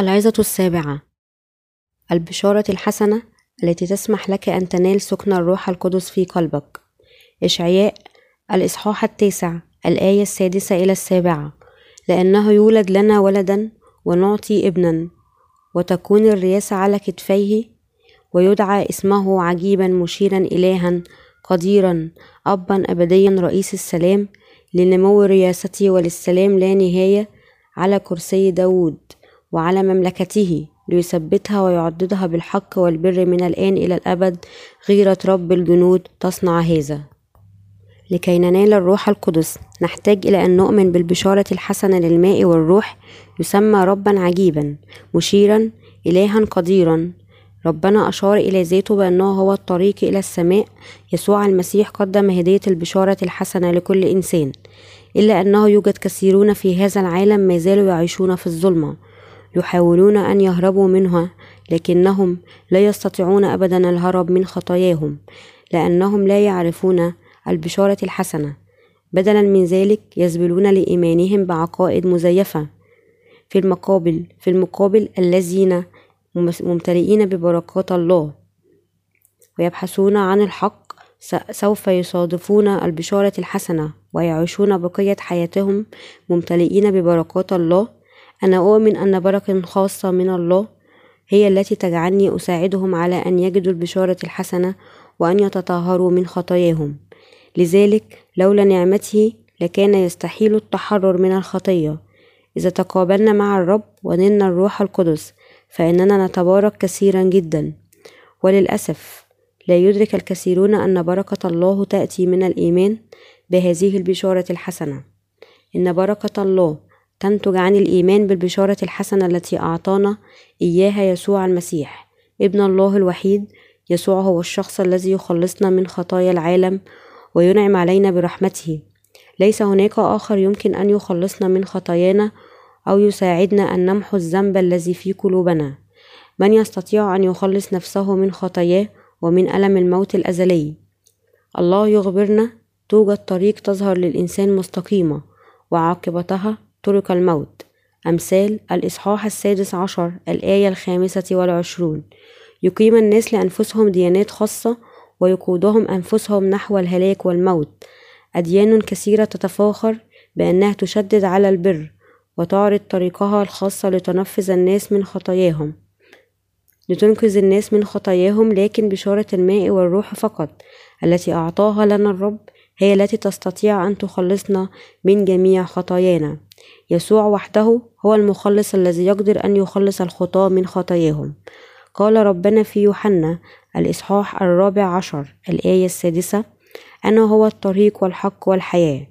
العظة السابعة. البشارة الحسنة التي تسمح لك أن تنال سكن الروح القدس في قلبك. إشعياء الإصحاح التاسع الآية السادسة إلى السابعة. لأنه يولد لنا ولدا ونعطي ابنا وتكون الرياسة على كتفيه ويدعى اسمه عجيبا مشيرا إلها قديرا أبا أبديا رئيس السلام لنمو رياسته وللسلام لا نهاية على كرسي داود. وعلى مملكته ليثبتها ويعضدها بالحق والبر من الآن إلى الأبد غيرة رب الجنود تصنع هذا. لكي ننال الروح القدس نحتاج إلى أن نؤمن بالبشارة الحسنة للماء والروح يسمى ربا عجيبا مشيرا إلها قديرا. ربنا أشار إلى ذاته بأنه هو الطريق إلى السماء. يسوع المسيح قدم هدية البشارة الحسنة لكل إنسان إلا أنه يوجد كثيرون في هذا العالم ما زالوا يعيشون في الظلمة. يحاولون أن يهربوا منها لكنهم لا يستطيعون أبدا الهرب من خطاياهم لأنهم لا يعرفون البشارة الحسنة. بدلا من ذلك يذبلون لإيمانهم بعقائد مزيفة. في المقابل في المقابل الذين ممتلئين ببركات الله ويبحثون عن الحق سوف يصادفون البشارة الحسنة ويعيشون بقية حياتهم ممتلئين ببركات الله. أنا أؤمن أن بركة خاصة من الله هي التي تجعلني أساعدهم على أن يجدوا البشارة الحسنة وأن يتطهروا من خطاياهم. لذلك لولا نعمته لكان يستحيل التحرر من الخطية. إذا تقابلنا مع الرب ونلنا الروح القدس فإننا نتبارك كثيرا جدا. وللأسف لا يدرك الكثيرون أن بركة الله تأتي من الإيمان بهذه البشارة الحسنة. إن بركة الله تنتج عن الإيمان بالبشارة الحسنة التي أعطانا إياها يسوع المسيح. ابن الله الوحيد يسوع هو الشخص الذي يخلصنا من خطايا العالم وينعم علينا برحمته. ليس هناك آخر يمكن أن يخلصنا من خطايانا أو يساعدنا أن نمحو الذنب الذي في قلوبنا. من يستطيع أن يخلص نفسه من خطاياه ومن ألم الموت الأزلي؟ الله يخبرنا توجد طريق تظهر للإنسان مستقيمة وعاقبتها طرق الموت. أمثال الإصحاح السادس عشر الآية الخامسة والعشرون. يقيم الناس لأنفسهم ديانات خاصة ويقودهم أنفسهم نحو الهلاك والموت. أديان كثيرة تتفاخر بأنها تشدد على البر وتعرض طريقها الخاصة لتنفذ الناس من خطاياهم. لتنقذ الناس من خطاياهم لكن بشارة الماء والروح فقط التي أعطاها لنا الرب هي التي تستطيع أن تخلصنا من جميع خطايانا. يسوع وحده هو المخلص الذي يقدر أن يخلص الخطاة من خطاياهم. قال ربنا في يوحنا الإصحاح الرابع عشر الآية السادسة أنا هو الطريق والحق والحياة.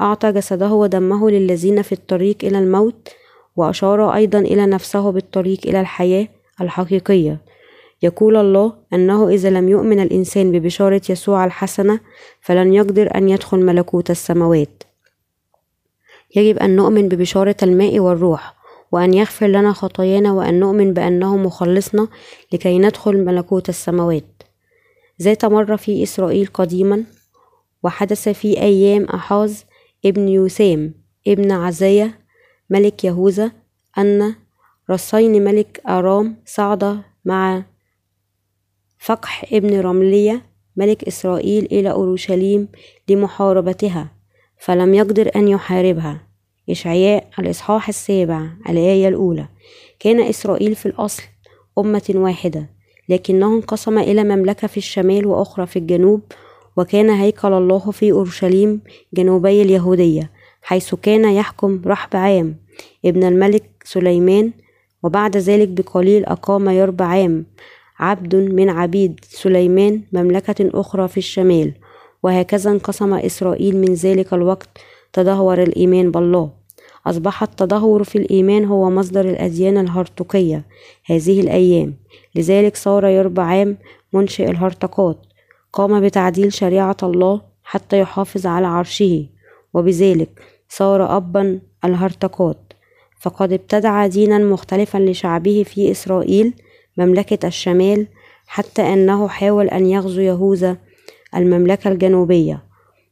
أعطى جسده ودمه للذين في الطريق إلى الموت وأشار أيضا إلى نفسه بالطريق إلى الحياة الحقيقية. يقول الله أنه إذا لم يؤمن الإنسان ببشارة يسوع الحسنة فلن يقدر أن يدخل ملكوت السماوات. يجب أن نؤمن ببشارة الماء والروح وأن يغفر لنا خطايانا وأن نؤمن بأنه مخلصنا لكي ندخل ملكوت السماوات. ذات مرة في إسرائيل قديما وحدث في أيام أحاز ابن يوسام ابن عزية ملك يهوذا أن رصين ملك أرام صعد مع فقح ابن رملية ملك إسرائيل إلى أورشليم لمحاربتها فلم يقدر أن يحاربها. إشعياء الإصحاح السابع الآية الأولى. كان إسرائيل في الأصل أمة واحدة لكنه انقسم إلى مملكة في الشمال وأخرى في الجنوب وكان هيكل الله في أورشليم جنوبي اليهودية حيث كان يحكم رحب عام ابن الملك سليمان وبعد ذلك بقليل أقام يربعام عبد من عبيد سليمان مملكة أخرى في الشمال وهكذا انقسم إسرائيل من ذلك الوقت تدهور الإيمان بالله. أصبح التدهور في الإيمان هو مصدر الأديان الهرطقية هذه الأيام. لذلك صار يربعام منشئ الهرطقات. قام بتعديل شريعة الله حتى يحافظ على عرشه وبذلك صار أبا الهرطقات. فقد ابتدع دينا مختلفا لشعبه في إسرائيل مملكة الشمال حتى أنه حاول أن يغزو يهوذا المملكة الجنوبية.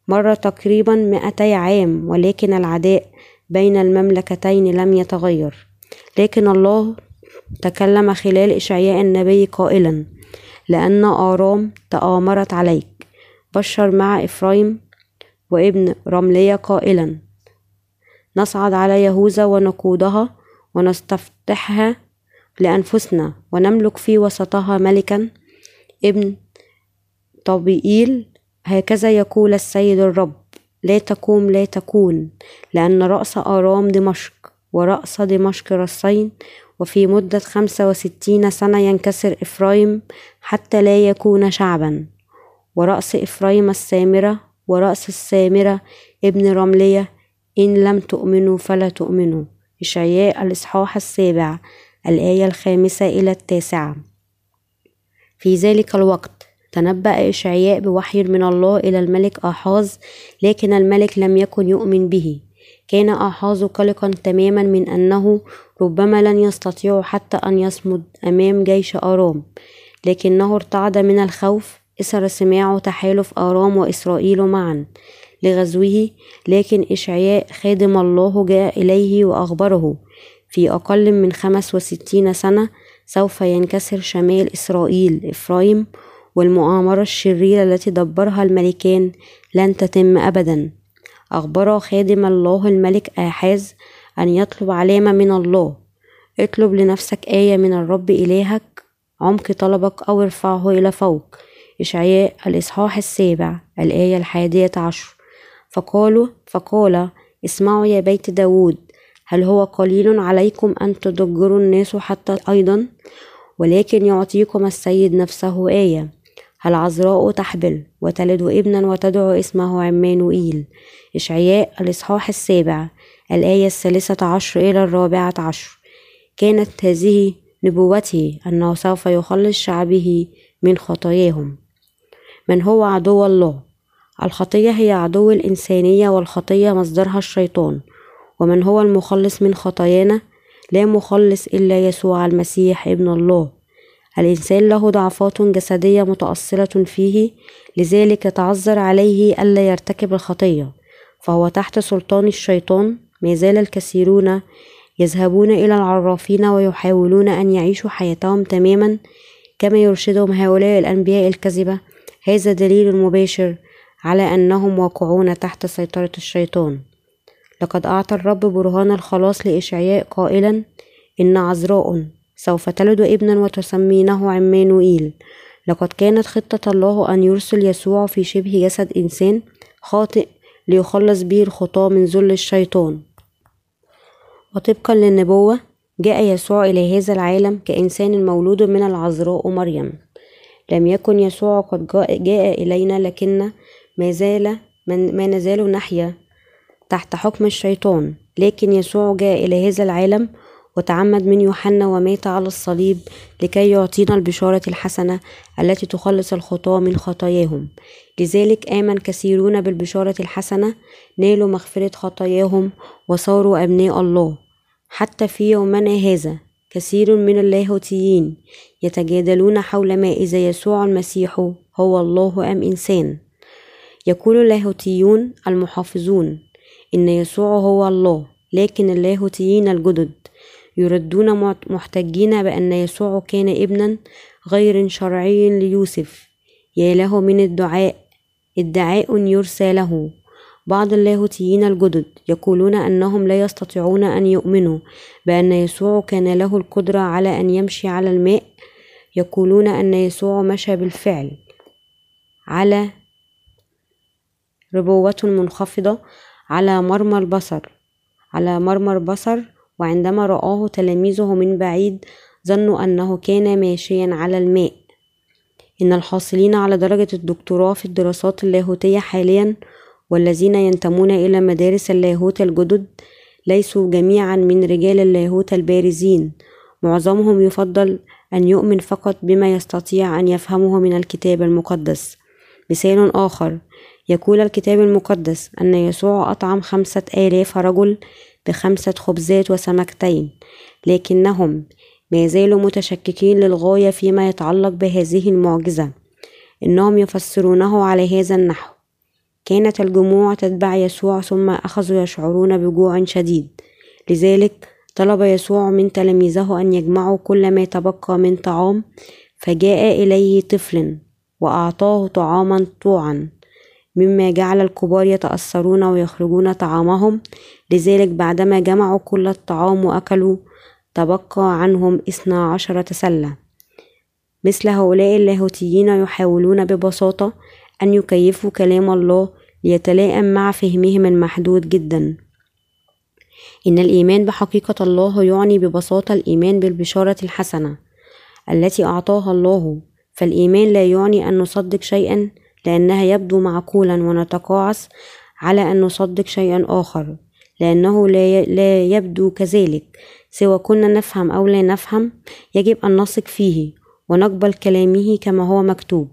مر تقريبا مئتي عام ولكن العداء بين المملكتين لم يتغير. لكن الله تكلم خلال إشعياء النبي قائلا لأن آرام تآمرت عليك. بشر مع إفرايم وابن رملية قائلا نصعد على يهوذا ونقودها ونستفتحها لأنفسنا ونملك في وسطها ملكا ابن طبئيل. هكذا يقول السيد الرب لا تقوم لا تكون لأن رأس آرام دمشق ورأس دمشق رصين وفي مدة خمسة وستين سنة ينكسر إفرايم حتى لا يكون شعبا. ورأس إفرايم السامرة ورأس السامرة ابن رمليا إن لم تؤمنوا فلا تأمنوا. إشعياء الإصحاح السابع. الآية الخامسة إلى التاسعة. في ذلك الوقت تنبأ إشعياء بوحي من الله إلى الملك آحاز لكن الملك لم يكن يؤمن به. كان آحاز قلقا تماما من أنه ربما لن يستطيع حتى أن يصمد أمام جيش آرام. لكنه ارتعد من الخوف إثر سماع تحالف آرام وإسرائيل معا لغزوه لكن إشعياء خادم الله جاء إليه وأخبره. في أقل من خمس وستين سنة سوف ينكسر شمال إسرائيل إفرايم والمؤامرة الشريرة التي دبرها الملكان لن تتم أبدا. أخبر خادم الله الملك آحاز أن يطلب علامة من الله. اطلب لنفسك آية من الرب إلهك عمق طلبك أو ارفعه إلى فوق. إشعياء الإصحاح السابع الآية الحادية عشر. فقالوا فقال اسمعوا يا بيت داود هل هو قليل عليكم أن تضجروا الناس حتى أيضا؟ ولكن يعطيكم السيد نفسه آية العذراء تحبل وتلد ابنا وتدعو اسمه عمانوئيل؟ إشعياء الإصحاح السابع الآية الثالثة عشر إلى الرابعة عشر. كانت هذه نبوته أنه سوف يخلص شعبه من خطاياهم. من هو عدو الله؟ الخطية هي عدو الإنسانية والخطية مصدرها الشيطان. ومن هو المخلص من خطايانا؟ لا مخلص إلا يسوع المسيح ابن الله. الإنسان له ضعفات جسدية متأصلة فيه لذلك يتعذر عليه ألا يرتكب الخطية. فهو تحت سلطان الشيطان. ما زال الكثيرون يذهبون إلى العرافين ويحاولون أن يعيشوا حياتهم تماما كما يرشدهم هؤلاء الأنبياء الكذبة. هذا دليل مباشر على أنهم واقعون تحت سيطرة الشيطان. لقد أعطى الرب برهان الخلاص لإشعياء قائلا إن عذراء سوف تلد ابنا وتسمينه عمانوئيل. لقد كانت خطة الله أن يرسل يسوع في شبه جسد إنسان خاطئ ليخلص به الخطاة من ذل الشيطان. وطبقا للنبوة جاء يسوع إلى هذا العالم كإنسان مولود من العذراء مريم. لم يكن يسوع قد جاء إلينا لكن ما زال ما نزال نحيا. تحت حكم الشيطان لكن يسوع جاء إلى هذا العالم وتعمد من يوحنا ومات على الصليب لكي يعطينا البشارة الحسنة التي تخلص الخطاة من خطاياهم. لذلك آمن كثيرون بالبشارة الحسنة نالوا مغفرة خطاياهم وصاروا أبناء الله. حتى في يومنا هذا كثير من اللاهوتيين يتجادلون حول ما إذا يسوع المسيح هو الله أم إنسان. يقول اللاهوتيون المحافظون إن يسوع هو الله لكن اللاهوتيين الجدد. يردون محتجين بأن يسوع كان ابنا غير شرعي ليوسف. يا له من الدعاء ادعاء يرسى له. بعض اللاهوتيين الجدد يقولون أنهم لا يستطيعون أن يؤمنوا بأن يسوع كان له القدرة على أن يمشي على الماء. يقولون أن يسوع مشى بالفعل. على ربوة منخفضة على مرمى البصر على مرمى البصر وعندما رآه تلاميذه من بعيد ظنوا أنه كان ماشيا على الماء. إن الحاصلين على درجة الدكتوراه في الدراسات اللاهوتية حاليا والذين ينتمون إلى مدارس اللاهوت الجدد ليسوا جميعا من رجال اللاهوت البارزين. معظمهم يفضل أن يؤمن فقط بما يستطيع أن يفهمه من الكتاب المقدس. مثال آخر يقول الكتاب المقدس أن يسوع أطعم خمسة آلاف رجل بخمسة خبزات وسمكتين لكنهم ما زالوا متشككين للغاية فيما يتعلق بهذه المعجزة إنهم يفسرونه على هذا النحو كانت الجموع تتبع يسوع ثم أخذوا يشعرون بجوع شديد لذلك طلب يسوع من تلاميذه أن يجمعوا كل ما تبقى من طعام فجاء إليه طفل وأعطاه طعاما طوعا. مما جعل الكبار يتأثرون ويخرجون طعامهم. لذلك بعدما جمعوا كل الطعام وأكلوا تبقى عنهم اثنا عشرة سلة. مثل هؤلاء اللاهوتيين يحاولون ببساطة أن يكيفوا كلام الله ليتلائم مع فهمهم المحدود جدا. إن الإيمان بحقيقة الله يعني ببساطة الإيمان بالبشارة الحسنة التي أعطاها الله. فالإيمان لا يعني أن نصدق شيئا لأنها يبدو معقولا ونتقاعس على أن نصدق شيئا آخر لأنه لا يبدو كذلك. سوى كنا نفهم أو لا نفهم يجب أن نثق فيه ونقبل كلامه كما هو مكتوب.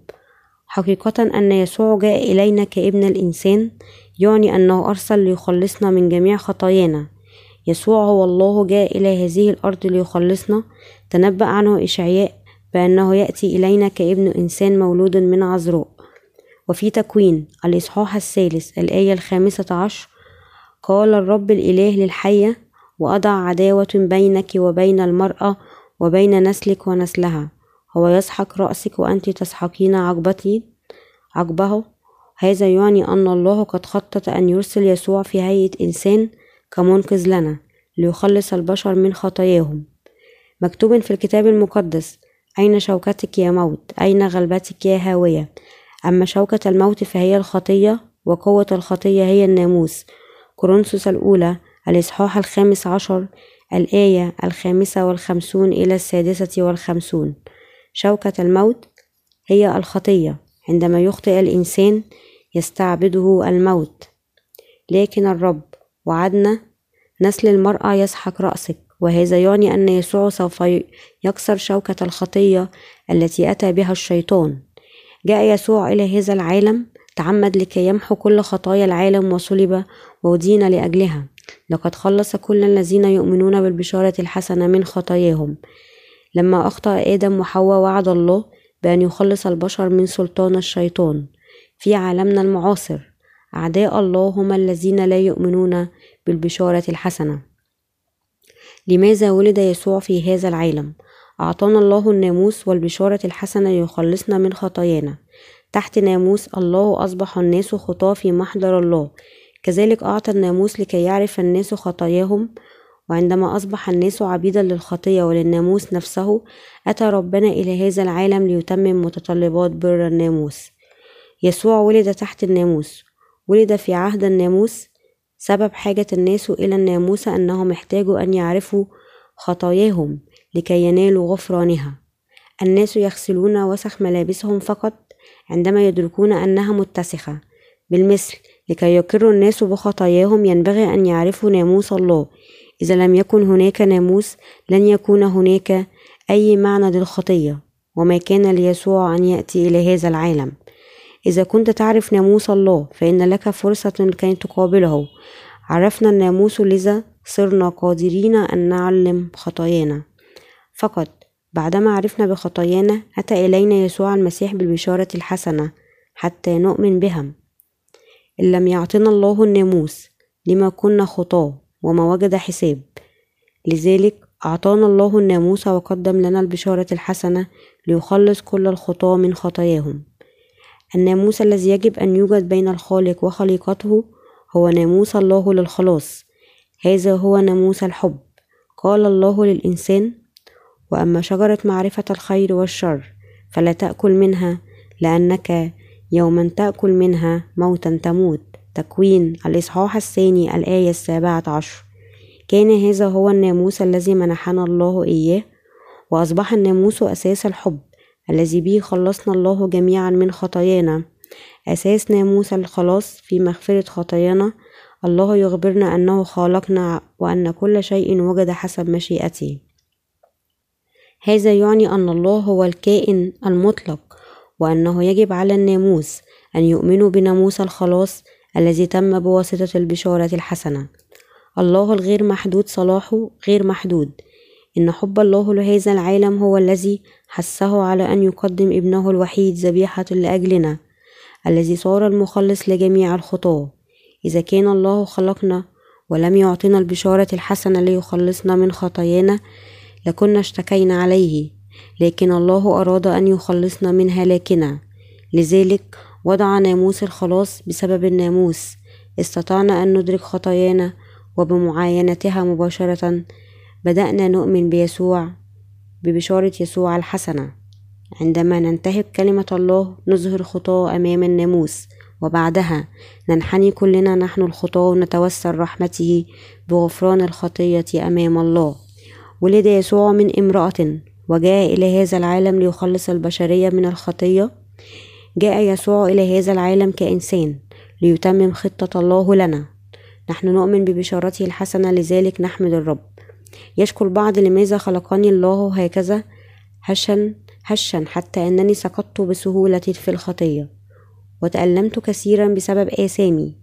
حقيقة أن يسوع جاء إلينا كابن الإنسان يعني أنه أرسل ليخلصنا من جميع خطايانا. يسوع هو الله جاء إلى هذه الأرض ليخلصنا. تنبأ عنه إشعياء بأنه يأتي إلينا كابن إنسان مولود من عذراء. وفي تكوين الإصحاح الثالث الآية الخامسة عشر قال الرب الإله للحية وأضع عداوة بينك وبين المرأة وبين نسلك ونسلها هو يسحق رأسك وأنت تسحقين عقبتي؟ عقبه؟ هذا يعني أن الله قد خطط أن يرسل يسوع في هيئة إنسان كمنقذ لنا ليخلص البشر من خطاياهم. مكتوب في الكتاب المقدس أين شوكتك يا موت؟ أين غلبتك يا هاوية؟ أما شوكة الموت فهي الخطية وقوة الخطية هي الناموس. كورنثوس الأولى الإصحاح الخامس عشر الآية الخامسة والخمسون إلى السادسة والخمسون. شوكة الموت هي الخطية. عندما يخطئ الإنسان يستعبده الموت. لكن الرب وعدنا نسل المرأة يسحق رأسك. وهذا يعني أن يسوع سوف يكسر شوكة الخطية التي أتى بها الشيطان. جاء يسوع إلى هذا العالم تعمد لكي يمحو كل خطايا العالم وصلب ودين لأجلها. لقد خلص كل الذين يؤمنون بالبشارة الحسنة من خطاياهم. لما أخطأ آدم وحواء وعد الله بأن يخلص البشر من سلطان الشيطان. في عالمنا المعاصر أعداء الله هم الذين لا يؤمنون بالبشارة الحسنة. لماذا ولد يسوع في هذا العالم؟ أعطانا الله الناموس والبشارة الحسنة ليخلصنا من خطايانا. تحت ناموس الله أصبح الناس خطاة في محضر الله. كذلك أعطى الناموس لكي يعرف الناس خطاياهم. وعندما أصبح الناس عبيدا للخطية وللناموس نفسه أتى ربنا إلى هذا العالم ليتمم متطلبات بر الناموس. يسوع ولد تحت الناموس. ولد في عهد الناموس. سبب حاجة الناس إلى الناموس أنهم احتاجوا أن يعرفوا خطاياهم. لكي ينالوا غفرانها. الناس يغسلون وسخ ملابسهم فقط عندما يدركون أنها متسخة. بالمثل لكي يقروا الناس بخطاياهم ينبغي أن يعرفوا ناموس الله. إذا لم يكن هناك ناموس لن يكون هناك أي معنى للخطية وما كان ليسوع أن يأتي إلى هذا العالم. إذا كنت تعرف ناموس الله فإن لك فرصة لكي تقابله. عرفنا الناموس لذا صرنا قادرين أن نعلم خطايانا. فقط بعدما عرفنا بخطايانا أتى إلينا يسوع المسيح بالبشارة الحسنة حتى نؤمن بها إن لم يعطنا الله الناموس لما كنا خطاة وما وجد حساب. لذلك أعطانا الله الناموس وقدم لنا البشارة الحسنة ليخلص كل الخطاة من خطاياهم. الناموس الذي يجب أن يوجد بين الخالق وخليقته هو ناموس الله للخلاص. هذا هو ناموس الحب. قال الله للإنسان وأما شجرة معرفة الخير والشر فلا تأكل منها لأنك يوما تأكل منها موتا تموت. تكوين الإصحاح الثاني الآية السابعة عشر. كان هذا هو الناموس الذي منحنا الله إياه وأصبح الناموس أساس الحب الذي به خلصنا الله جميعا من خطايانا. أساس ناموس الخلاص في مغفرة خطايانا الله يخبرنا أنه خالقنا وأن كل شيء وجد حسب مشيئته. هذا يعني أن الله هو الكائن المطلق وأنه يجب على الناموس أن يؤمنوا بناموس الخلاص الذي تم بواسطة البشارة الحسنة. الله الغير محدود صلاحه غير محدود. إن حب الله لهذا العالم هو الذي حثه على أن يقدم ابنه الوحيد ذبيحة لأجلنا الذي صار المخلص لجميع الخطاة. إذا كان الله خلقنا ولم يعطنا البشارة الحسنة ليخلصنا من خطايانا لكنا اشتكينا عليه لكن الله أراد أن يخلصنا من هلاكنا. لذلك وضع ناموس الخلاص بسبب الناموس. استطعنا أن ندرك خطايانا وبمعاينتها مباشرة. بدأنا نؤمن بيسوع ببشارة يسوع الحسنة. عندما ننتهك كلمة الله نظهر خطاه أمام الناموس. وبعدها ننحني كلنا نحن الخطاة ونتوسل رحمته بغفران الخطية أمام الله. ولد يسوع من امرأة وجاء إلى هذا العالم ليخلص البشرية من الخطية. جاء يسوع إلى هذا العالم كإنسان ليتمم خطة الله لنا. نحن نؤمن ببشارته الحسنة لذلك نحمد الرب. يشكو البعض لماذا خلقني الله هكذا؟ هشا هشا حتى أنني سقطت بسهولة في الخطية وتألمت كثيرا بسبب آثامي.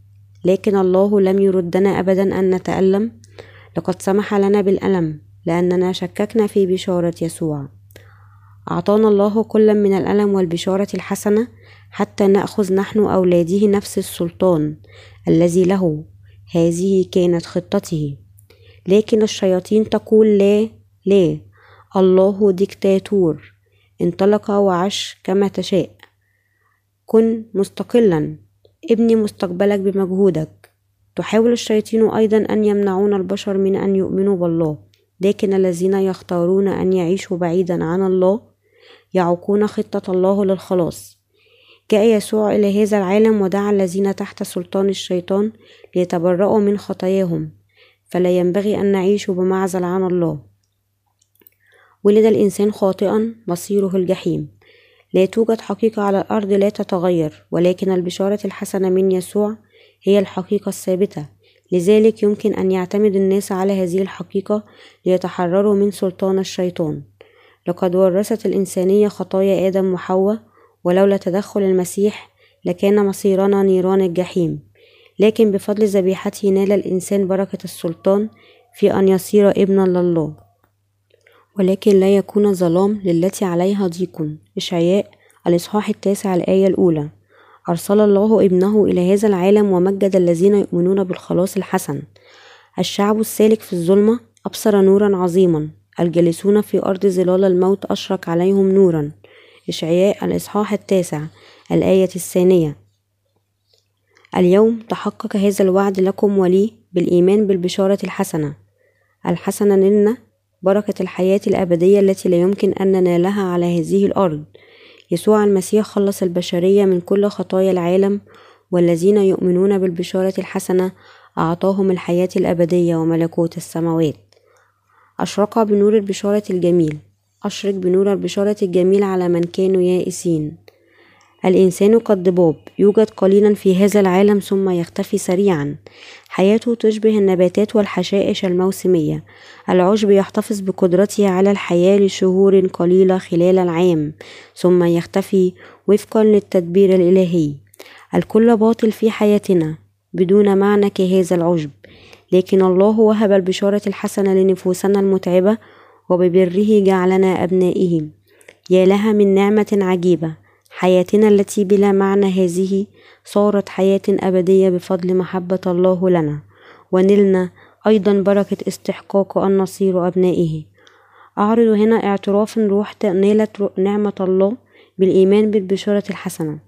لكن الله لم يردنا أبدا أن نتألم. لقد سمح لنا بالألم. لأننا شككنا في بشارة يسوع. أعطانا الله كل من الألم والبشارة الحسنة حتى نأخذ نحن أولاده نفس السلطان الذي له. هذه كانت خطته. لكن الشياطين تقول لا لا. الله ديكتاتور. انطلق وعش كما تشاء. كن مستقلا. ابني مستقبلك بمجهودك. تحاول الشياطين أيضا أن يمنعون البشر من أن يؤمنوا بالله. لكن الذين يختارون أن يعيشوا بعيدا عن الله يعوقون خطة الله للخلاص. جاء يسوع إلى هذا العالم ودعا الذين تحت سلطان الشيطان ليتبرأوا من خطاياهم فلا ينبغي أن نعيش بمعزل عن الله. ولد الإنسان خاطئا مصيره الجحيم. لا توجد حقيقة على الأرض لا تتغير ولكن البشارة الحسنة من يسوع هي الحقيقة الثابتة. لذلك يمكن أن يعتمد الناس على هذه الحقيقة ليتحرروا من سلطان الشيطان. لقد ورثت الإنسانية خطايا آدم وحواء ولولا تدخل المسيح لكان مصيرنا نيران الجحيم. لكن بفضل ذبيحته نال الإنسان بركة السلطان في أن يصير ابنا لله. ولكن لا يكون ظلام للتي عليها ضيق. إشعياء الإصحاح التاسع الآية الأولى. أرسل الله ابنه إلى هذا العالم ومجد الذين يؤمنون بالخلاص الحسن. الشعب السالك في الظلمة أبصر نورا عظيما. الجالسون في أرض ظلال الموت أشرق عليهم نورا. إشعياء الإصحاح التاسع الآية الثانية. اليوم تحقق هذا الوعد لكم ولي بالإيمان بالبشارة الحسنة. الحسنة لنا بركة الحياة الأبدية التي لا يمكن أن ننالها على هذه الأرض. يسوع المسيح خلص البشرية من كل خطايا العالم والذين يؤمنون بالبشارة الحسنة أعطاهم الحياة الأبدية وملكوت السماوات. أشرق بنور البشارة الجميل. أشرق بنور البشارة الجميل على من كانوا يائسين. الإنسان كالضباب يوجد قليلا في هذا العالم ثم يختفي سريعا. حياته تشبه النباتات والحشائش الموسمية. العشب يحتفظ بقدرته على الحياة لشهور قليلة خلال العام ثم يختفي وفقا للتدبير الإلهي. الكل باطل في حياتنا بدون معنى كهذا العشب. لكن الله وهب البشارة الحسنة لنفوسنا المتعبة وببره جعلنا أبنائه. يا لها من نعمة عجيبة. حياتنا التي بلا معنى هذه صارت حياة أبدية بفضل محبة الله لنا. ونلنا أيضا بركة استحقاق أن نصير أبنائه. أعرض هنا اعتراف روح نالت نعمة الله بالإيمان بالبشارة الحسنة.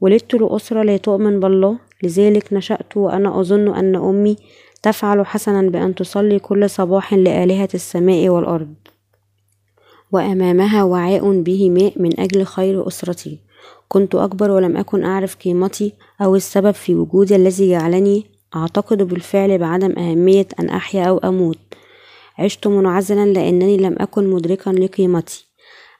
ولدت لأسرة لا تؤمن بالله لذلك نشأت وأنا أظن أن أمي تفعل حسنا بأن تصلي كل صباح لآلهة السماء والأرض. وأمامها وعاء به ماء من أجل خير أسرتي. كنت أكبر ولم أكن أعرف قيمتي أو السبب في وجودي الذي جعلني أعتقد بالفعل بعدم أهمية أن أحيا أو أموت. عشت منعزلا لأنني لم أكن مدركا لقيمتي.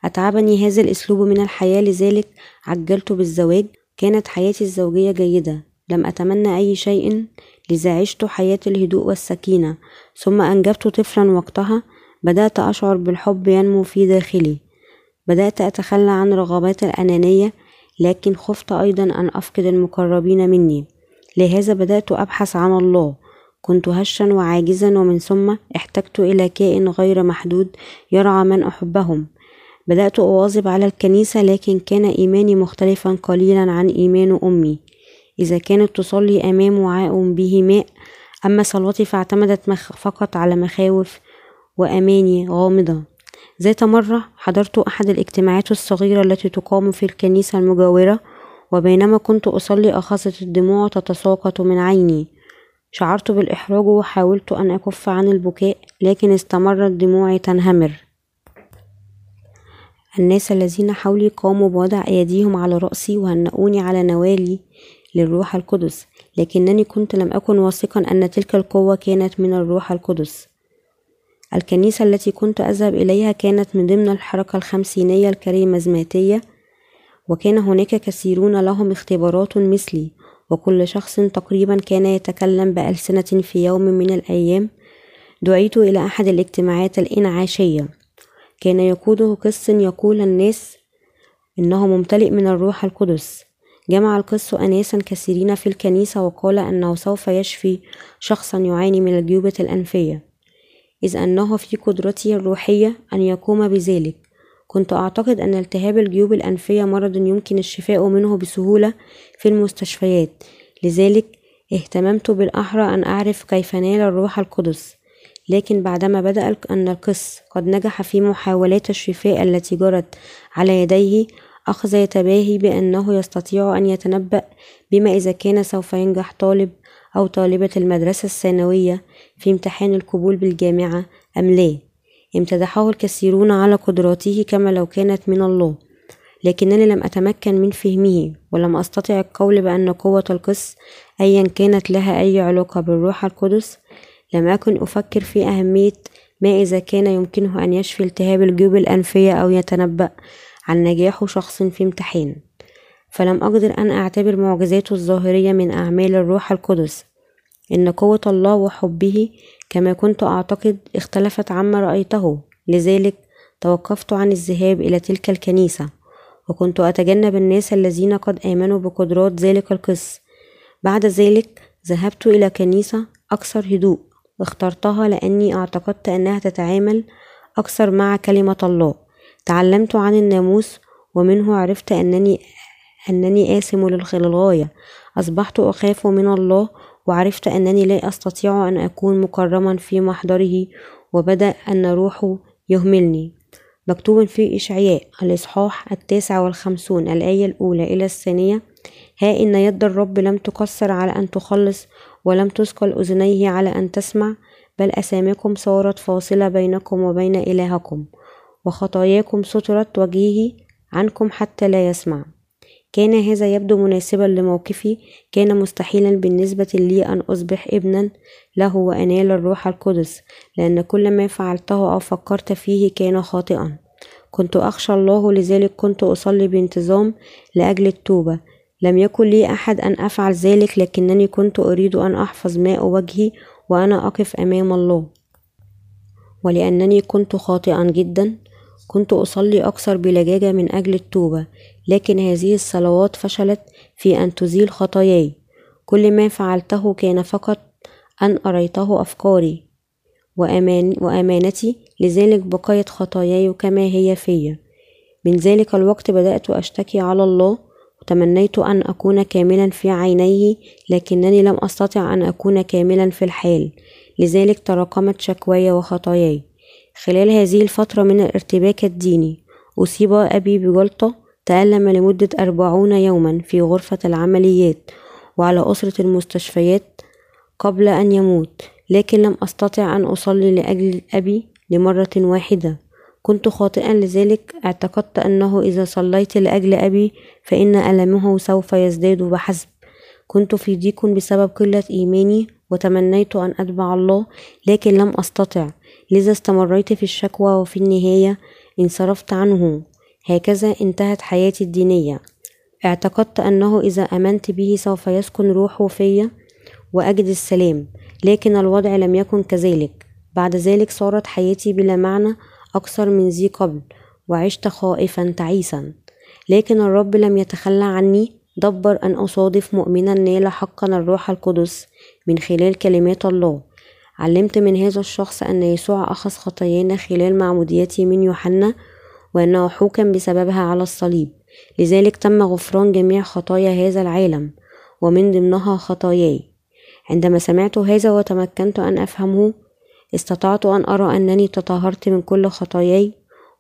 أتعبني هذا الأسلوب من الحياة لذلك عجلت بالزواج. كانت حياتي الزوجية جيدة. لم أتمنى أي شيء لذا عشت حياة الهدوء والسكينة. ثم أنجبت طفلا وقتها بدأت أشعر بالحب ينمو في داخلي. بدأت أتخلى عن رغبات الأنانية لكن خفت أيضا أن أفقد المقربين مني. لهذا بدأت أبحث عن الله. كنت هشا وعاجزا ومن ثم احتجت إلى كائن غير محدود يرعى من أحبهم. بدأت أواظب على الكنيسة لكن كان إيماني مختلفا قليلا عن إيمان أمي. إذا كانت تصلي أمام وعاء به ماء أما صلاتي فاعتمدت فقط على مخاوف وأماني غامضة. ذات مرة حضرت أحد الاجتماعات الصغيرة التي تقام في الكنيسة المجاورة وبينما كنت أصلي أخذت الدموع تتساقط من عيني. شعرت بالإحراج وحاولت أن أكف عن البكاء لكن استمرت دموعي تنهمر. الناس الذين حولي قاموا بوضع أيديهم على رأسي وهنؤوني على نوالي للروح القدس لكنني كنت لم أكن واثقا أن تلك القوة كانت من الروح القدس. الكنيسة التي كنت أذهب إليها كانت من ضمن الحركة الخمسينية الكاريزماتية وكان هناك كثيرون لهم اختبارات مثلي وكل شخص تقريبا كان يتكلم بألسنة في يوم من الأيام. دعيت إلى أحد الاجتماعات الإنعاشية. كان يقوده قس يقول الناس إنه ممتلئ من الروح القدس. جمع القس أناسا كثيرين في الكنيسة وقال أنه سوف يشفي شخصا يعاني من الجيوبة الأنفية. إذ أنه في قدرته الروحية أن يقوم بذلك. كنت أعتقد أن التهاب الجيوب الأنفية مرض يمكن الشفاء منه بسهولة في المستشفيات. لذلك اهتممت بالأحرى أن أعرف كيف نال الروح القدس. لكن بعدما بدأ أن القس قد نجح في محاولات الشفاء التي جرت على يديه أخذ يتباهي بأنه يستطيع أن يتنبأ بما إذا كان سوف ينجح طالب أو طالبة المدرسة الثانوية في امتحان القبول بالجامعة أم لا؟ امتدحه الكثيرون على قدراته كما لو كانت من الله لكنني لم أتمكن من فهمه ولم أستطع القول بأن قوة القس أيا كانت لها أي علاقة بالروح القدس. لم أكن أفكر في أهمية ما إذا كان يمكنه أن يشفي التهاب الجيوب الأنفية أو يتنبأ عن نجاح شخص في امتحان. فلم أقدر أن أعتبر معجزاته الظاهرية من أعمال الروح القدس. إن قوة الله وحبه كما كنت أعتقد اختلفت عما رأيته لذلك توقفت عن الذهاب إلى تلك الكنيسة. وكنت أتجنب الناس الذين قد آمنوا بقدرات ذلك القس. بعد ذلك ذهبت إلى كنيسة أكثر هدوء واخترتها لأني أعتقدت أنها تتعامل أكثر مع كلمة الله. تعلمت عن الناموس ومنه عرفت أنني أنني آثم للغاية أصبحت أخاف من الله وعرفت أنني لا أستطيع أن أكون مكرما في محضره وبدأ أن روحه يهملني. مكتوب في إشعياء الإصحاح التاسع والخمسون الآية الأولى إلى الثانية ها إن يد الرب لم تقصر على أن تخلص ولم تثقل أذنيه على أن تسمع بل أسامكم صارت فاصلة بينكم وبين إلهكم وخطاياكم سترت وجهه عنكم حتى لا يسمع. كان هذا يبدو مناسبا لموقفي كان مستحيلا بالنسبة لي أن أصبح ابنا له وأنال الروح القدس لأن كل ما فعلته أو فكرت فيه كان خاطئا. كنت أخشى الله لذلك كنت أصلي بانتظام لأجل التوبة. لم يكن لي أحد أن أفعل ذلك لكنني كنت أريد أن أحفظ ماء وجهي وأنا أقف أمام الله. ولأنني كنت خاطئا جدا كنت أصلي أكثر بلجاجة من أجل التوبة. لكن هذه الصلوات فشلت في أن تزيل خطاياي. كل ما فعلته كان فقط أن أريته أفكاري. وأمان وأمانتي لذلك بقيت خطاياي كما هي فيا. من ذلك الوقت بدأت أشتكي على الله وتمنيت أن أكون كاملا في عينيه لكنني لم أستطع أن أكون كاملا في الحال. لذلك تراكمت شكواي وخطاياي. خلال هذه الفترة من الارتباك الديني أصيب أبي بجلطة تألم لمدة أربعون يوما في غرفة العمليات وعلى أسرة المستشفيات قبل أن يموت لكن لم أستطع أن أصلي لأجل أبي لمرة واحدة. كنت خاطئا لذلك. اعتقدت أنه إذا صليت لأجل أبي فإن ألمه سوف يزداد بحسب. كنت في ضيق بسبب قلة إيماني وتمنيت أن أتبع الله لكن لم أستطع. لذا استمريت في الشكوى وفي النهاية انصرفت عنه. هكذا انتهت حياتي الدينية. اعتقدت أنه إذا آمنت به سوف يسكن روحه فيا وأجد السلام لكن الوضع لم يكن كذلك. بعد ذلك صارت حياتي بلا معنى أكثر من ذي قبل وعشت خائفا تعيسا. لكن الرب لم يتخلى عني دبر أن أصادف مؤمنا نال حقا الروح القدس من خلال كلمات الله. علمت من هذا الشخص أن يسوع أخذ خطايانا خلال معموديته من يوحنا وأنه حكم بسببها على الصليب. لذلك تم غفران جميع خطايا هذا العالم ومن ضمنها خطاياي. عندما سمعت هذا وتمكنت أن أفهمه استطعت أن أرى أنني تطهرت من كل خطاياي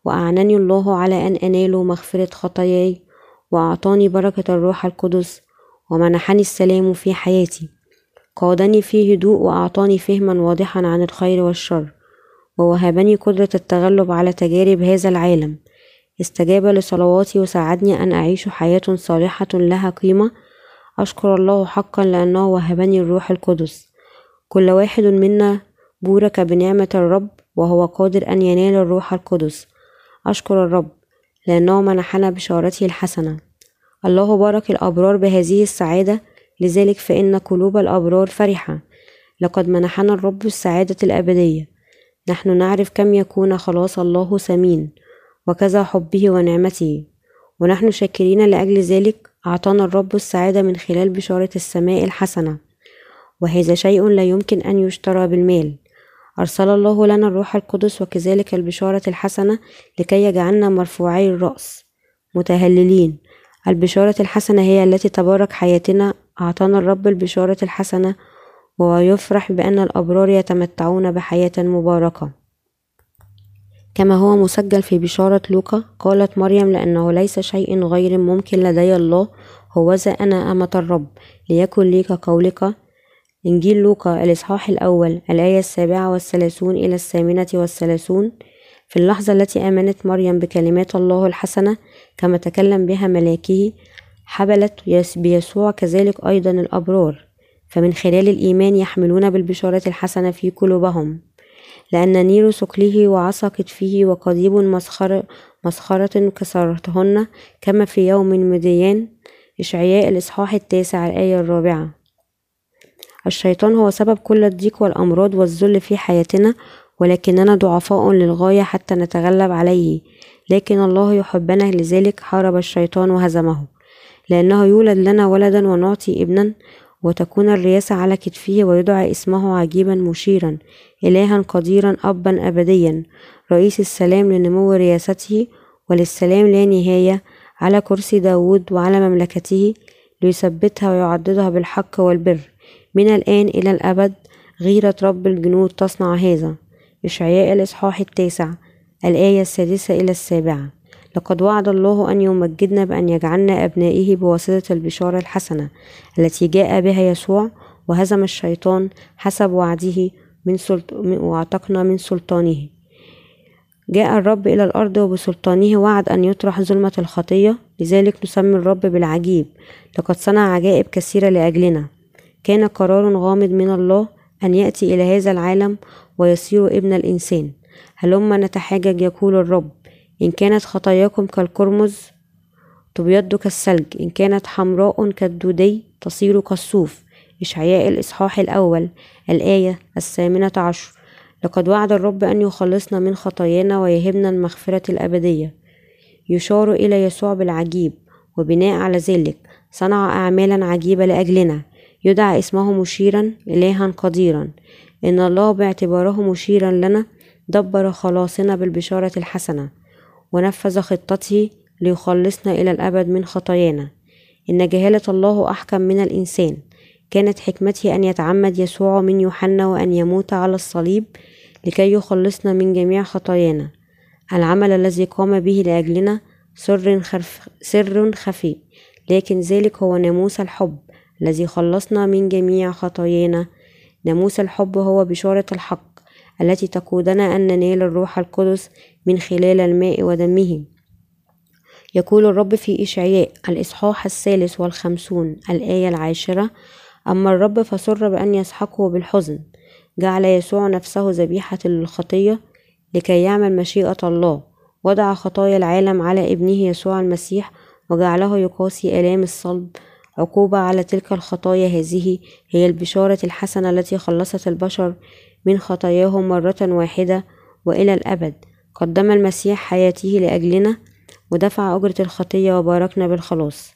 وأعنني الله على أن أنال مغفرة خطاياي وأعطاني بركة الروح القدس ومنحني السلام في حياتي. قادني في هدوء وأعطاني فهما واضحا عن الخير والشر ووهبني قدرة التغلب على تجارب هذا العالم. استجاب لصلواتي وساعدني أن أعيش حياة صالحة لها قيمة. أشكر الله حقا لأنه وهبني الروح القدس. كل واحد منا بورك بنعمة الرب وهو قادر أن ينال الروح القدس. أشكر الرب لأنه منحنا بشارته الحسنة. الله بارك الأبرار بهذه السعادة. لذلك فإن قلوب الأبرار فرحة. لقد منحنا الرب السعادة الأبدية. نحن نعرف كم يكون خلاص الله ثمين وكذا حبه ونعمته. ونحن شاكرين لأجل ذلك أعطانا الرب السعادة من خلال بشارة السماء الحسنة. وهذا شيء لا يمكن أن يشترى بالمال. أرسل الله لنا الروح القدس وكذلك البشارة الحسنة لكي يجعلنا مرفوعي الرأس. متهللين. البشارة الحسنة هي التي تبارك حياتنا. أعطانا الرب البشارة الحسنة ويفرح بأن الأبرار يتمتعون بحياة مباركة. كما هو مسجل في بشارة لوقا قالت مريم لأنه ليس شيء غير ممكن لدي الله هوذا أنا أمة الرب. ليكن لي كقولك إنجيل لوقا الإصحاح الأول الآية السابعة والثلاثون إلى الثامنة والثلاثون. في اللحظة التي آمنت مريم بكلمات الله الحسنة كما تكلم بها ملاكه حبلت بيسوع كذلك أيضا الأبرار. فمن خلال الإيمان يحملون بالبشارة الحسنة في قلوبهم. لأن نير ثقله وعصا كتفه وقضيب مسخر مسخرة كسرتهن كما في يوم مديان إشعياء الإصحاح التاسع الآية الرابعة. الشيطان هو سبب كل الضيق والأمراض والذل في حياتنا ولكننا ضعفاء للغاية حتى نتغلب عليه. لكن الله يحبنا لذلك حارب الشيطان وهزمه. لأنه يولد لنا ولدا ونعطي ابنا وتكون الرياسة على كتفه ويدعى اسمه عجيبا مشيرا إلها قديرا أبا أبديا. رئيس السلام لنمو رياسته وللسلام لا نهاية على كرسي داود وعلى مملكته ليثبتها ويعضدها بالحق والبر. من الآن إلى الأبد غيرة رب الجنود تصنع هذا. إشعياء الإصحاح التاسع الآية السادسة إلى السابعة. لقد وعد الله أن يمجدنا بأن يجعلنا أبنائه بواسطة البشارة الحسنة التي جاء بها يسوع وهزم الشيطان حسب وعده من سلط... واعتقنا من سلطانه. جاء الرب إلى الأرض وبسلطانه وعد أن يطرح ظلمة الخطية لذلك نسمي الرب بالعجيب. لقد صنع عجائب كثيرة لأجلنا. كان قرار غامض من الله أن يأتي إلى هذا العالم ويصير ابن الإنسان. هلما نتحاجج يقول الرب. إن كانت خطاياكم كالقرمز تبيض كالثلج إن كانت حمراء كالدودي تصير كالصوف. إشعياء الإصحاح الأول الآية الثامنة عشر. لقد وعد الرب أن يخلصنا من خطايانا ويهبنا المغفرة الأبدية. يشار إلى يسوع بالعجيب وبناء على ذلك صنع أعمالا عجيبة لأجلنا. يدعى اسمه مشيرا إلها قديرا. إن الله باعتباره مشيرا لنا دبر خلاصنا بالبشارة الحسنة. ونفذ خطته ليخلصنا إلى الأبد من خطايانا. إن جهالة الله أحكم من الإنسان. كانت حكمته أن يتعمد يسوع من يوحنا وأن يموت على الصليب لكي يخلصنا من جميع خطايانا. العمل الذي قام به لأجلنا سر, خرف سر خفي لكن ذلك هو ناموس الحب الذي خلصنا من جميع خطايانا. ناموس الحب هو بشارة الحق. التي تقودنا أن ننال الروح القدس من خلال الماء ودمه. يقول الرب في إشعياء الإصحاح الثالث والخمسون الآية العاشرة أما الرب فسر بأن يسحقه بالحزن جعل يسوع نفسه ذبيحة للخطية لكي يعمل مشيئة الله وضع خطايا العالم على ابنه يسوع المسيح وجعله يقاسي آلام الصلب عقوبة على تلك الخطايا هذه هي البشارة الحسنة التي خلصت البشر من خطاياهم مرة واحدة وإلى الأبد. قدم المسيح حياته لأجلنا ودفع أجرة الخطية وباركنا بالخلاص.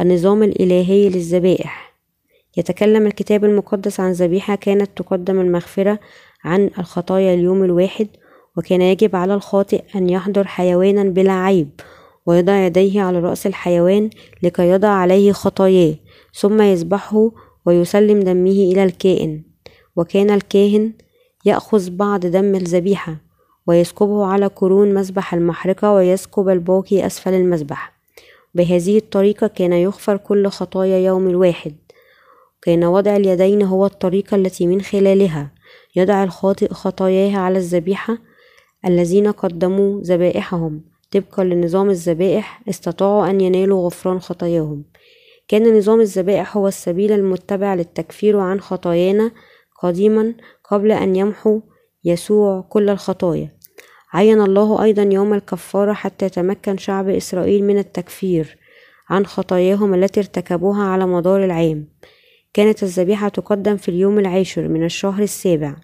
النظام الإلهي للذبائح. يتكلم الكتاب المقدس عن ذبيحة كانت تقدم المغفرة عن الخطايا اليوم الواحد وكان يجب على الخاطئ أن يحضر حيوانا بلا عيب ويضع يديه على رأس الحيوان لكي يضع عليه خطاياه ثم يذبحه ويسلم دمه إلى الكائن. وكان الكاهن يأخذ بعض دم الذبيحة ويسكبه على قرون مسبح المحرقة ويسكب الباقي أسفل المسبح. بهذه الطريقة كان يغفر كل خطايا يوم الواحد. كان وضع اليدين هو الطريقة التي من خلالها يضع الخاطئ خطاياه على الذبيحة الذين قدموا ذبائحهم. طبقا لنظام الذبائح استطاعوا أن ينالوا غفران خطاياهم. كان نظام الذبائح هو السبيل المتبع للتكفير عن خطايانا قديما قبل أن يمحو يسوع كل الخطايا. عين الله أيضا يوم الكفارة حتى يتمكن شعب إسرائيل من التكفير عن خطاياهم التي ارتكبوها على مدار العام. كانت الذبيحة تقدم في اليوم العاشر من الشهر السابع.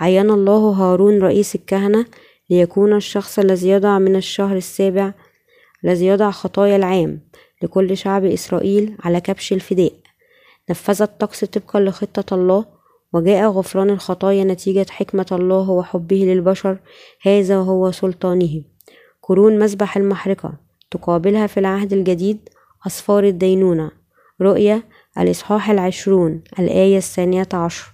عين الله هارون رئيس الكهنة ليكون الشخص الذي يضع من الشهر السابع الذي يضع خطايا العام لكل شعب إسرائيل على كبش الفداء. نفذ الطقس طبقا لخطة الله وجاء غفران الخطايا نتيجة حكمة الله وحبه للبشر هذا هو سلطانه. قرون مسبح المحرقة تقابلها في العهد الجديد أصفار الدينونة. رؤية الإصحاح العشرون الآية الثانية عشر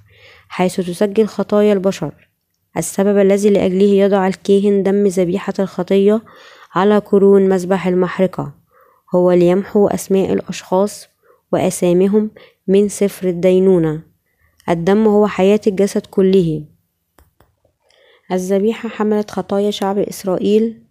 حيث تسجل خطايا البشر. السبب الذي لأجله يضع الكاهن دم ذبيحة الخطية على قرون مسبح المحرقة هو ليمحو أسماء الأشخاص وأسامهم من سفر الدينونة. الدم هو حياة الجسد كله. الذبيحة حملت خطايا شعب إسرائيل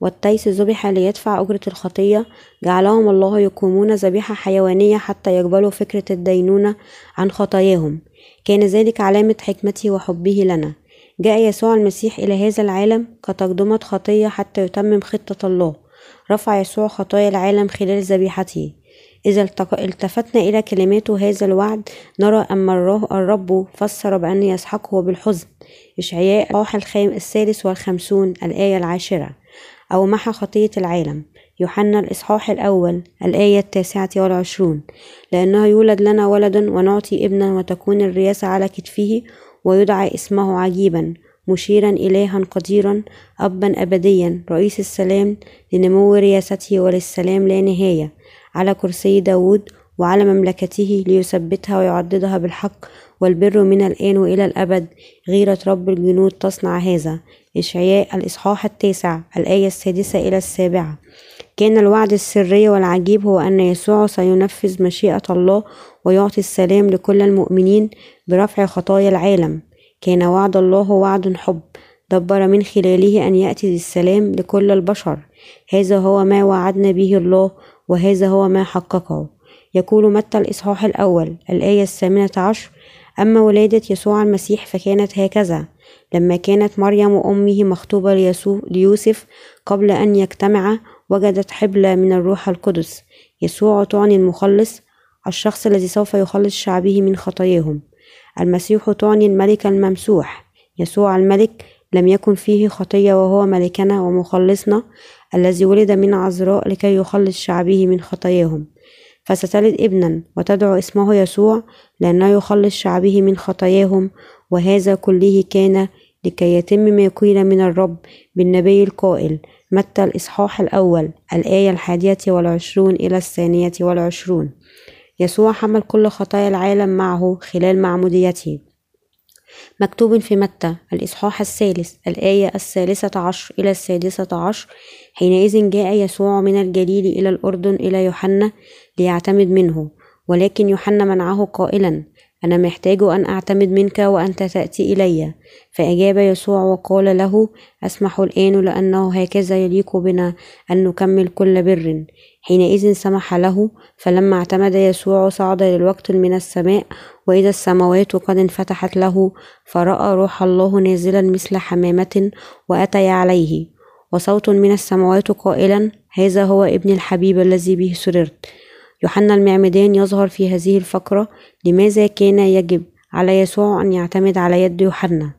والتيس ذبح ليدفع أجرة الخطية. جعلهم الله يقومون ذبيحة حيوانية حتى يقبلوا فكرة الدينونة عن خطاياهم. كان ذلك علامة حكمته وحبه لنا. جاء يسوع المسيح إلى هذا العالم كتقدمة خطية حتى يتمم خطة الله. رفع يسوع خطايا العالم خلال ذبيحته. إذا التفتنا إلى كلماته هذا الوعد نرى أن الرب فسر بأن يسحقه بالحزن. إشعياء روح الخام الثالث والخمسون الآية العاشرة. أو محى خطية العالم. يوحنا الإصحاح الأول الآية التاسعة والعشرون. لأنه يولد لنا ولد ونعطي ابنا وتكون الرياسة على كتفه ويدعى اسمه عجيبا مشيرا إلها قديرا أبا أبديا رئيس السلام لنمو رياسته وللسلام لا نهاية. على كرسي داود وعلى مملكته ليثبتها ويعضدها بالحق والبر من الآن وإلى الأبد غيرة رب الجنود تصنع هذا. إشعياء الإصحاح التاسع الآية السادسة إلى السابعة. كان الوعد السري والعجيب هو أن يسوع سينفذ مشيئة الله ويعطي السلام لكل المؤمنين برفع خطايا العالم. كان وعد الله وعد حب دبر من خلاله أن يأتي السلام لكل البشر. هذا هو ما وعدنا به الله وهذا هو ما حققه. يقول متى الإصحاح الأول؟ الآية الثامنة عشر. أما ولادة يسوع المسيح فكانت هكذا. لما كانت مريم أمه مخطوبة ليوسف قبل أن يجتمعا وجدت حبلى من الروح القدس. يسوع تعني المخلص الشخص الذي سوف يخلص شعبه من خطاياهم. المسيح تعني الملك الممسوح. يسوع الملك لم يكن فيه خطية وهو ملكنا ومخلصنا الذي ولد من عذراء لكي يخلص شعبه من خطاياهم. فستلد ابنا وتدعو اسمه يسوع لأنه يخلص شعبه من خطاياهم وهذا كله كان لكي يتم ما قيل من الرب بالنبي القائل متى الإصحاح الأول الآية الحادية والعشرون إلى الثانية والعشرون. يسوع حمل كل خطايا العالم معه خلال معموديته. مكتوب في متى الإصحاح الثالث الآية الثالثة عشر إلى السادسة عشر حينئذ جاء يسوع من الجليل إلى الأردن إلى يوحنا ليعتمد منه ولكن يوحنا منعه قائلا أنا محتاج أن أعتمد منك وأنت تأتي إلي. فأجاب يسوع وقال له أسمح الآن لأنه هكذا يليق بنا أن نكمل كل بر. حينئذ سمح له فلما اعتمد يسوع صعد للوقت من السماء وإذا السماوات قد انفتحت له فرأى روح الله نازلا مثل حمامة وأتي عليه. وصوت من السماوات قائلا هذا هو ابن الحبيب الذي به سررت. يوحنا المعمدان يظهر في هذه الفقرة لماذا كان يجب على يسوع أن يعتمد على يد يوحنا؟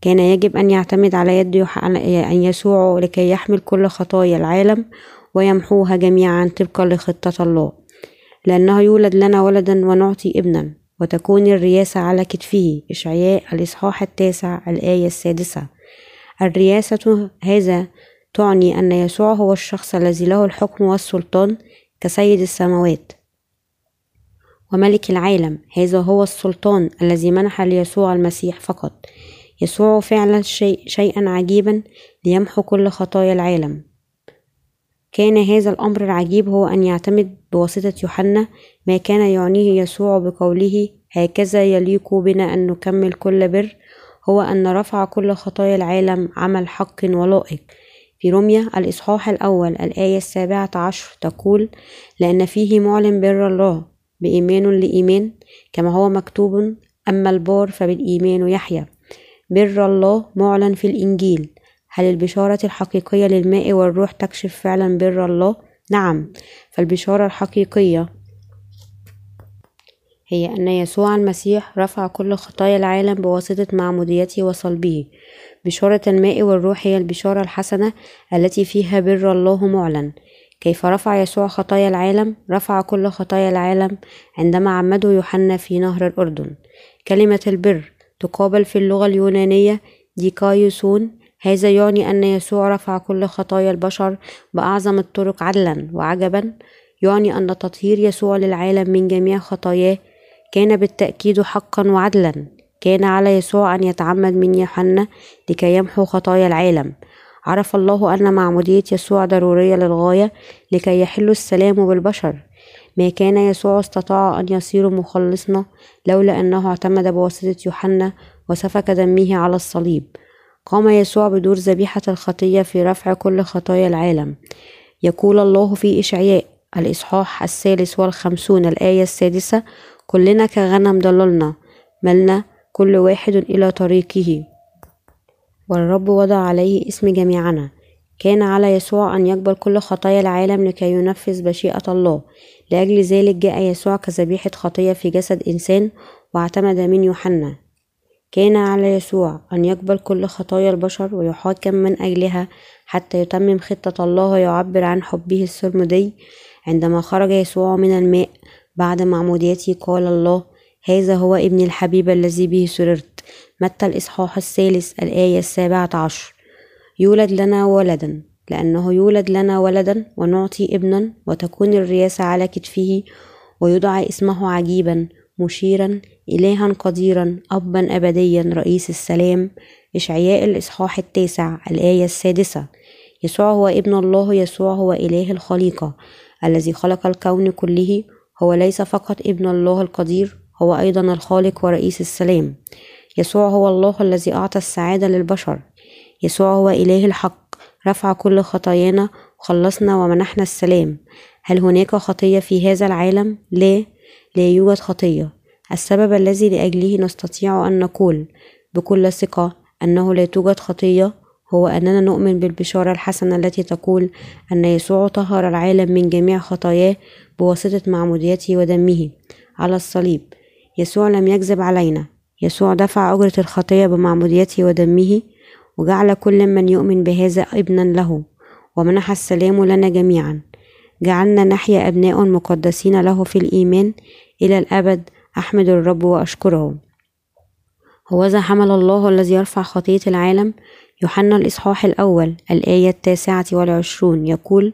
كان يجب أن يعتمد على يد أن يسوع لكي يحمل كل خطايا العالم ويمحوها جميعا طبقا لخطة الله. لأنه يولد لنا ولدا ونعطي ابنا وتكون الرياسة على كتفه. إشعياء الإصحاح التاسع الآية السادسة. الرياسة هذا تعني أن يسوع هو الشخص الذي له الحكم والسلطان كسيد السماوات وملك العالم. هذا هو السلطان الذي منح ليسوع المسيح فقط. يسوع فعل شيء شيئا عجيبا ليمحو كل خطايا العالم. كان هذا الأمر العجيب هو أن يعتمد بواسطة يوحنا ما كان يعنيه يسوع بقوله هكذا يليق بنا أن نكمل كل بر هو أن رفع كل خطايا العالم عمل حق ولائق. في روميا الإصحاح الأول الآية السابعة عشر تقول لأن فيه معلن بر الله بإيمان لإيمان كما هو مكتوب أما البار فبالإيمان يحيى بر الله معلن في الإنجيل. هل البشارة الحقيقية للماء والروح تكشف فعلا بر الله؟ نعم فالبشارة الحقيقية هي أن يسوع المسيح رفع كل خطايا العالم بواسطة معموديته وصلبه بشارة الماء والروح هي البشارة الحسنة التي فيها بر الله معلن. كيف رفع يسوع خطايا العالم؟ رفع كل خطايا العالم عندما عمده يوحنا في نهر الأردن. كلمة البر تقابل في اللغة اليونانية ديكايوسون هذا يعني أن يسوع رفع كل خطايا البشر بأعظم الطرق عدلا وعجبا. يعني أن تطهير يسوع للعالم من جميع خطاياه كان بالتأكيد حقا وعدلا. كان على يسوع أن يتعمد من يوحنا لكي يمحو خطايا العالم. عرف الله أن معمودية يسوع ضرورية للغاية لكي يحل السلام بالبشر. ما كان يسوع استطاع أن يصير مخلصنا لولا أنه اعتمد بواسطة يوحنا وسفك دمه على الصليب. قام يسوع بدور ذبيحة الخطية في رفع كل خطايا العالم. يقول الله في إشعياء الإصحاح الثالث والخمسون الآية السادسة كلنا كغنم ضللنا ملنا كل واحد إلى طريقه. والرب وضع عليه اسم جميعنا. كان على يسوع أن يقبل كل خطايا العالم لكي ينفذ مشيئة الله. لأجل ذلك جاء يسوع كذبيحة خطية في جسد إنسان واعتمد من يوحنا. كان على يسوع أن يقبل كل خطايا البشر ويحاكم من أجلها حتى يتمم خطة الله ويعبر عن حبه السرمدي. عندما خرج يسوع من الماء بعد معموديته قال الله هذا هو ابن الحبيب الذي به سررت. متى الإصحاح الثالث؟ الآية السابعة عشر. يولد لنا ولدا لأنه يولد لنا ولدا ونعطي ابنا وتكون الرياسة على كتفه ويدعى اسمه عجيبا مشيرا إلها قديرا أبا أبديا رئيس السلام. إشعياء الإصحاح التاسع الآية السادسة. يسوع هو ابن الله يسوع هو إله الخليقة الذي خلق الكون كله هو ليس فقط ابن الله القدير هو أيضا الخالق ورئيس السلام. يسوع هو الله الذي أعطى السعادة للبشر. يسوع هو إله الحق. رفع كل خطايانا وخلصنا ومنحنا السلام. هل هناك خطية في هذا العالم؟ لا لا يوجد خطية. السبب الذي لأجله نستطيع أن نقول بكل ثقة أنه لا توجد خطية هو أننا نؤمن بالبشارة الحسنة التي تقول أن يسوع طهر العالم من جميع خطاياه بواسطة معموديته ودمه على الصليب. يسوع لم يكذب علينا. يسوع دفع أجرة الخطية بمعموديته ودمه وجعل كل من يؤمن بهذا ابنا له ومنح السلام لنا جميعا. جعلنا نحيا أبناء مقدسين له في الإيمان إلى الأبد. أحمد الرب وأشكره. هوذا حمل الله الذي يرفع خطية العالم يوحنا الإصحاح الأول الآية التاسعة والعشرون يقول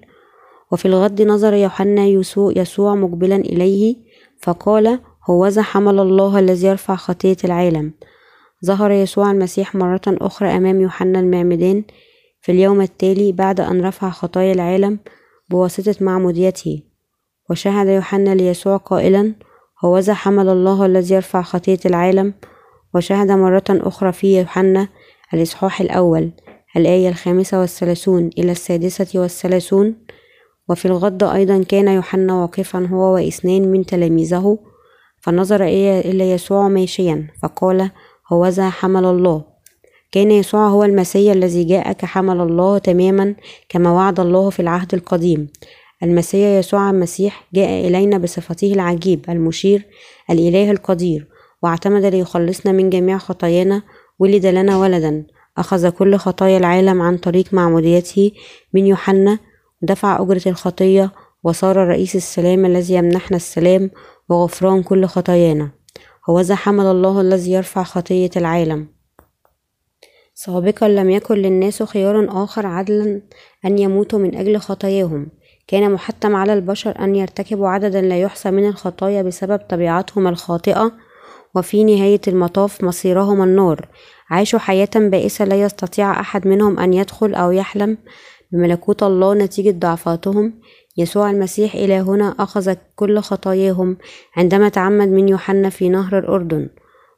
وفي الغد نظر يوحنا يسوع مقبلا إليه فقال هوذا حمل الله الذي يرفع خطية العالم ظهر يسوع المسيح مرة أخرى أمام يوحنا المعمدان في اليوم التالي بعد أن رفع خطايا العالم بواسطة معموديته. وشهد يوحنا ليسوع قائلا هوذا حمل الله الذي يرفع خطية العالم وشهد مرة أخرى في يوحنا الإصحاح الأول الآية الخامسة والثلاثون إلى السادسة والثلاثون. وفي الغد أيضا كان يوحنا واقفا هو واثنان من تلاميذه فنظر إلى يسوع ماشيا فقال هوذا حمل الله. كان يسوع هو المسيا الذي جاء كحمل الله تماما كما وعد الله في العهد القديم. المسيا يسوع المسيح جاء إلينا بصفته العجيب المشير الإله القدير. واعتمد ليخلصنا من جميع خطايانا ولد لنا ولدا. أخذ كل خطايا العالم عن طريق معموديته من يوحنا. دفع أجرة الخطية وصار رئيس السلام الذي يمنحنا السلام وغفران كل خطايانا. هوذا حمل الله الذي يرفع خطية العالم. سابقا لم يكن للناس خيار آخر عدلا أن يموتوا من أجل خطاياهم. كان محتم على البشر أن يرتكبوا عددا لا يحصى من الخطايا بسبب طبيعتهم الخاطئة وفي نهاية المطاف مصيرهم النار عاشوا حياة بائسة لا يستطيع أحد منهم أن يدخل أو يحلم. بملكوت الله نتيجة ضعفاتهم. يسوع المسيح إلى هنا أخذ كل خطاياهم عندما تعمد من يوحنا في نهر الأردن.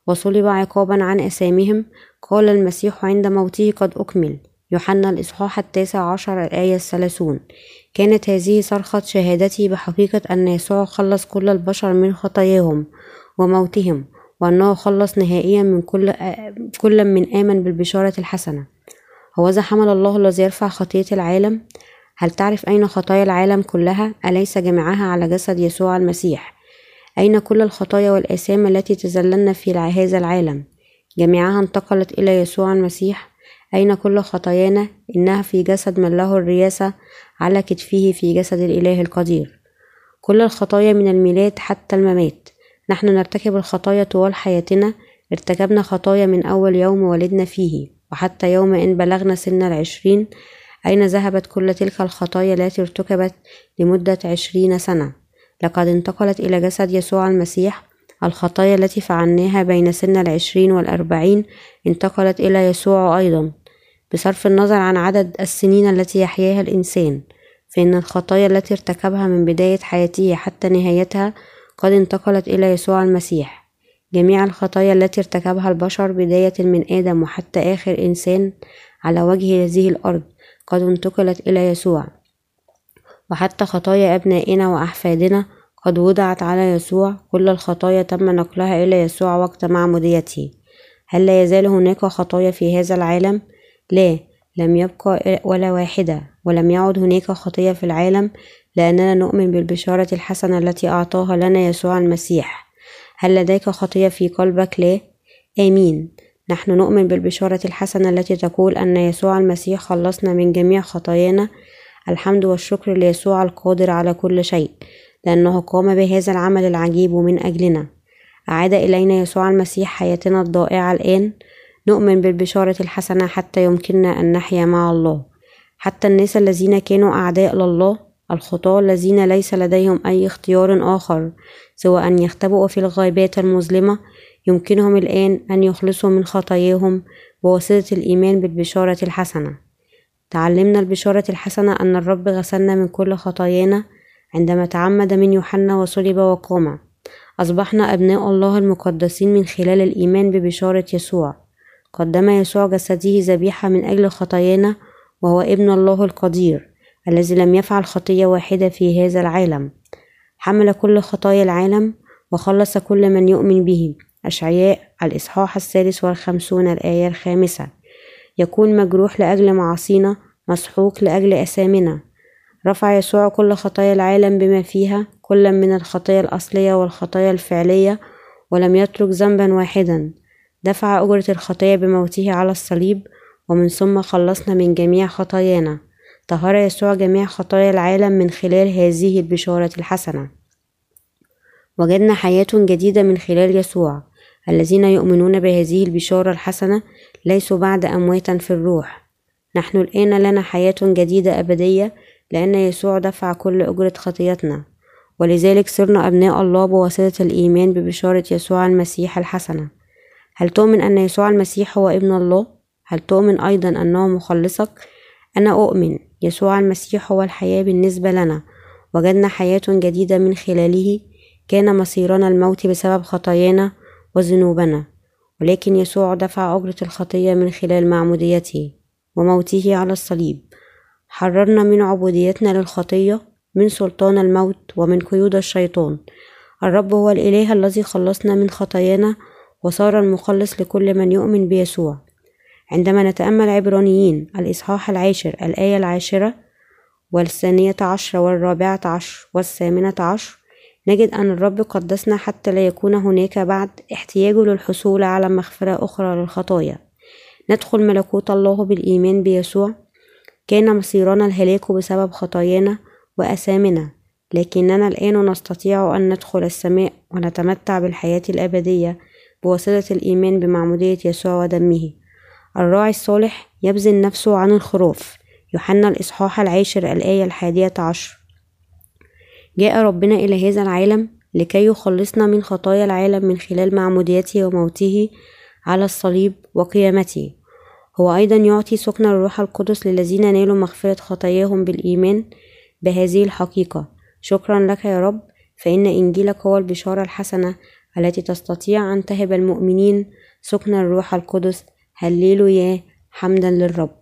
وصلب عقابا عن أسامهم. قال المسيح عند موته قد أكمل. يوحنا الإصحاح التاسع عشر الآية الثلاثون. كانت هذه صرخة شهادتي بحقيقة أن يسوع خلص كل البشر من خطاياهم وموتهم. وأنه خلص نهائيا من كل كل من آمن بالبشارة الحسنة. هوذا حمل الله الذي يرفع خطية العالم هل تعرف أين خطايا العالم كلها؟ أليس جميعها على جسد يسوع المسيح؟ أين كل الخطايا والآثام التي تزللن في هذا العالم؟ جميعها انتقلت إلى يسوع المسيح. أين كل خطايانا؟ إنها في جسد من له الرياسة على كتفه في جسد الإله القدير. كل الخطايا من الميلاد حتى الممات. نحن نرتكب الخطايا طوال حياتنا ارتكبنا خطايا من أول يوم ولدنا فيه وحتى يوم إن بلغنا سن العشرين أين ذهبت كل تلك الخطايا التي ارتكبت لمدة عشرين سنة؟ لقد انتقلت إلى جسد يسوع المسيح. الخطايا التي فعلناها بين سن العشرين والأربعين انتقلت إلى يسوع أيضا. بصرف النظر عن عدد السنين التي يحياها الإنسان فإن الخطايا التي ارتكبها من بداية حياته حتى نهايتها قد انتقلت إلى يسوع المسيح. جميع الخطايا التي ارتكبها البشر بداية من آدم وحتى آخر إنسان على وجه هذه الأرض قد انتقلت إلى يسوع. وحتى خطايا أبنائنا وأحفادنا قد وضعت على يسوع. كل الخطايا تم نقلها إلى يسوع وقت معموديته. هل لا يزال هناك خطايا في هذا العالم؟ لا لم يبقى ولا واحدة. ولم يعد هناك خطية في العالم لأننا نؤمن بالبشارة الحسنة التي أعطاها لنا يسوع المسيح. هل لديك خطية في قلبك؟ لا آمين. نحن نؤمن بالبشارة الحسنة التي تقول أن يسوع المسيح خلصنا من جميع خطايانا. الحمد والشكر ليسوع القادر على كل شيء لأنه قام بهذا العمل العجيب من أجلنا. أعاد إلينا يسوع المسيح حياتنا الضائعة الآن. نؤمن بالبشارة الحسنة حتى يمكننا أن نحيا مع الله. حتى الناس الذين كانوا أعداء لله الخطاة الذين ليس لديهم أي اختيار آخر سوى أن يختبئوا في الغابات المظلمة. يمكنهم الآن أن يخلصوا من خطاياهم بواسطة الإيمان بالبشارة الحسنة. تعلمنا البشارة الحسنة أن الرب غسلنا من كل خطايانا عندما تعمد من يوحنا وصلب وقام. أصبحنا أبناء الله المقدسين من خلال الإيمان ببشارة يسوع. قدم يسوع جسده ذبيحة من أجل خطايانا وهو ابن الله القدير. الذي لم يفعل خطية واحدة في هذا العالم. حمل كل خطايا العالم وخلص كل من يؤمن به. أشعياء الإصحاح السادس والخمسون الآية الخامسة. يكون مجروح لأجل معاصينا مسحوق لأجل أثامنا رفع يسوع كل خطايا العالم بما فيها كل من الخطايا الأصلية والخطايا الفعلية ولم يترك ذنبا واحدا. دفع أجرة الخطايا بموته على الصليب ومن ثم خلصنا من جميع خطايانا. طهر يسوع جميع خطايا العالم من خلال هذه البشارة الحسنة. وجدنا حياة جديدة من خلال يسوع. الذين يؤمنون بهذه البشارة الحسنة ليسوا بعد أمواتا في الروح. نحن الآن لنا حياة جديدة أبدية لأن يسوع دفع كل أجرة خطيتنا. ولذلك صرنا أبناء الله بواسطة الإيمان ببشارة يسوع المسيح الحسنة. هل تؤمن أن يسوع المسيح هو ابن الله؟ هل تؤمن أيضا أنه مخلصك؟ أنا أؤمن يسوع المسيح هو الحياة بالنسبة لنا. وجدنا حياة جديدة من خلاله. كان مصيرنا الموت بسبب خطايانا وذنوبنا. ولكن يسوع دفع أجرة الخطية من خلال معموديته وموته على الصليب. حررنا من عبوديتنا للخطية من سلطان الموت ومن قيود الشيطان. الرب هو الإله الذي خلصنا من خطايانا وصار المخلص لكل من يؤمن بيسوع. عندما نتأمل عبرانيين الإصحاح العاشر الآية العاشرة والثانية عشر والرابعة عشر والثامنة عشر نجد أن الرب قدسنا حتى لا يكون هناك بعد احتياج للحصول على مغفرة أخرى للخطايا. ندخل ملكوت الله بالإيمان بيسوع. كان مصيرنا الهلاك بسبب خطايانا وأثامنا لكننا الآن نستطيع أن ندخل السماء ونتمتع بالحياة الأبدية بواسطة الإيمان بمعمودية يسوع ودمه. الراعي الصالح يبذل نفسه عن الخروف. يوحنا الإصحاح العاشر الآية الحادية عشر. جاء ربنا إلى هذا العالم لكي يخلصنا من خطايا العالم من خلال معموديته وموته على الصليب وقيامته. هو أيضا يعطي سكن الروح القدس للذين نالوا مغفرة خطاياهم بالإيمان بهذه الحقيقة. شكرا لك يا رب. فإن إنجيلك هو البشارة الحسنة التي تستطيع أن تهب المؤمنين سكن الروح القدس هللوا يا حمدا للرب.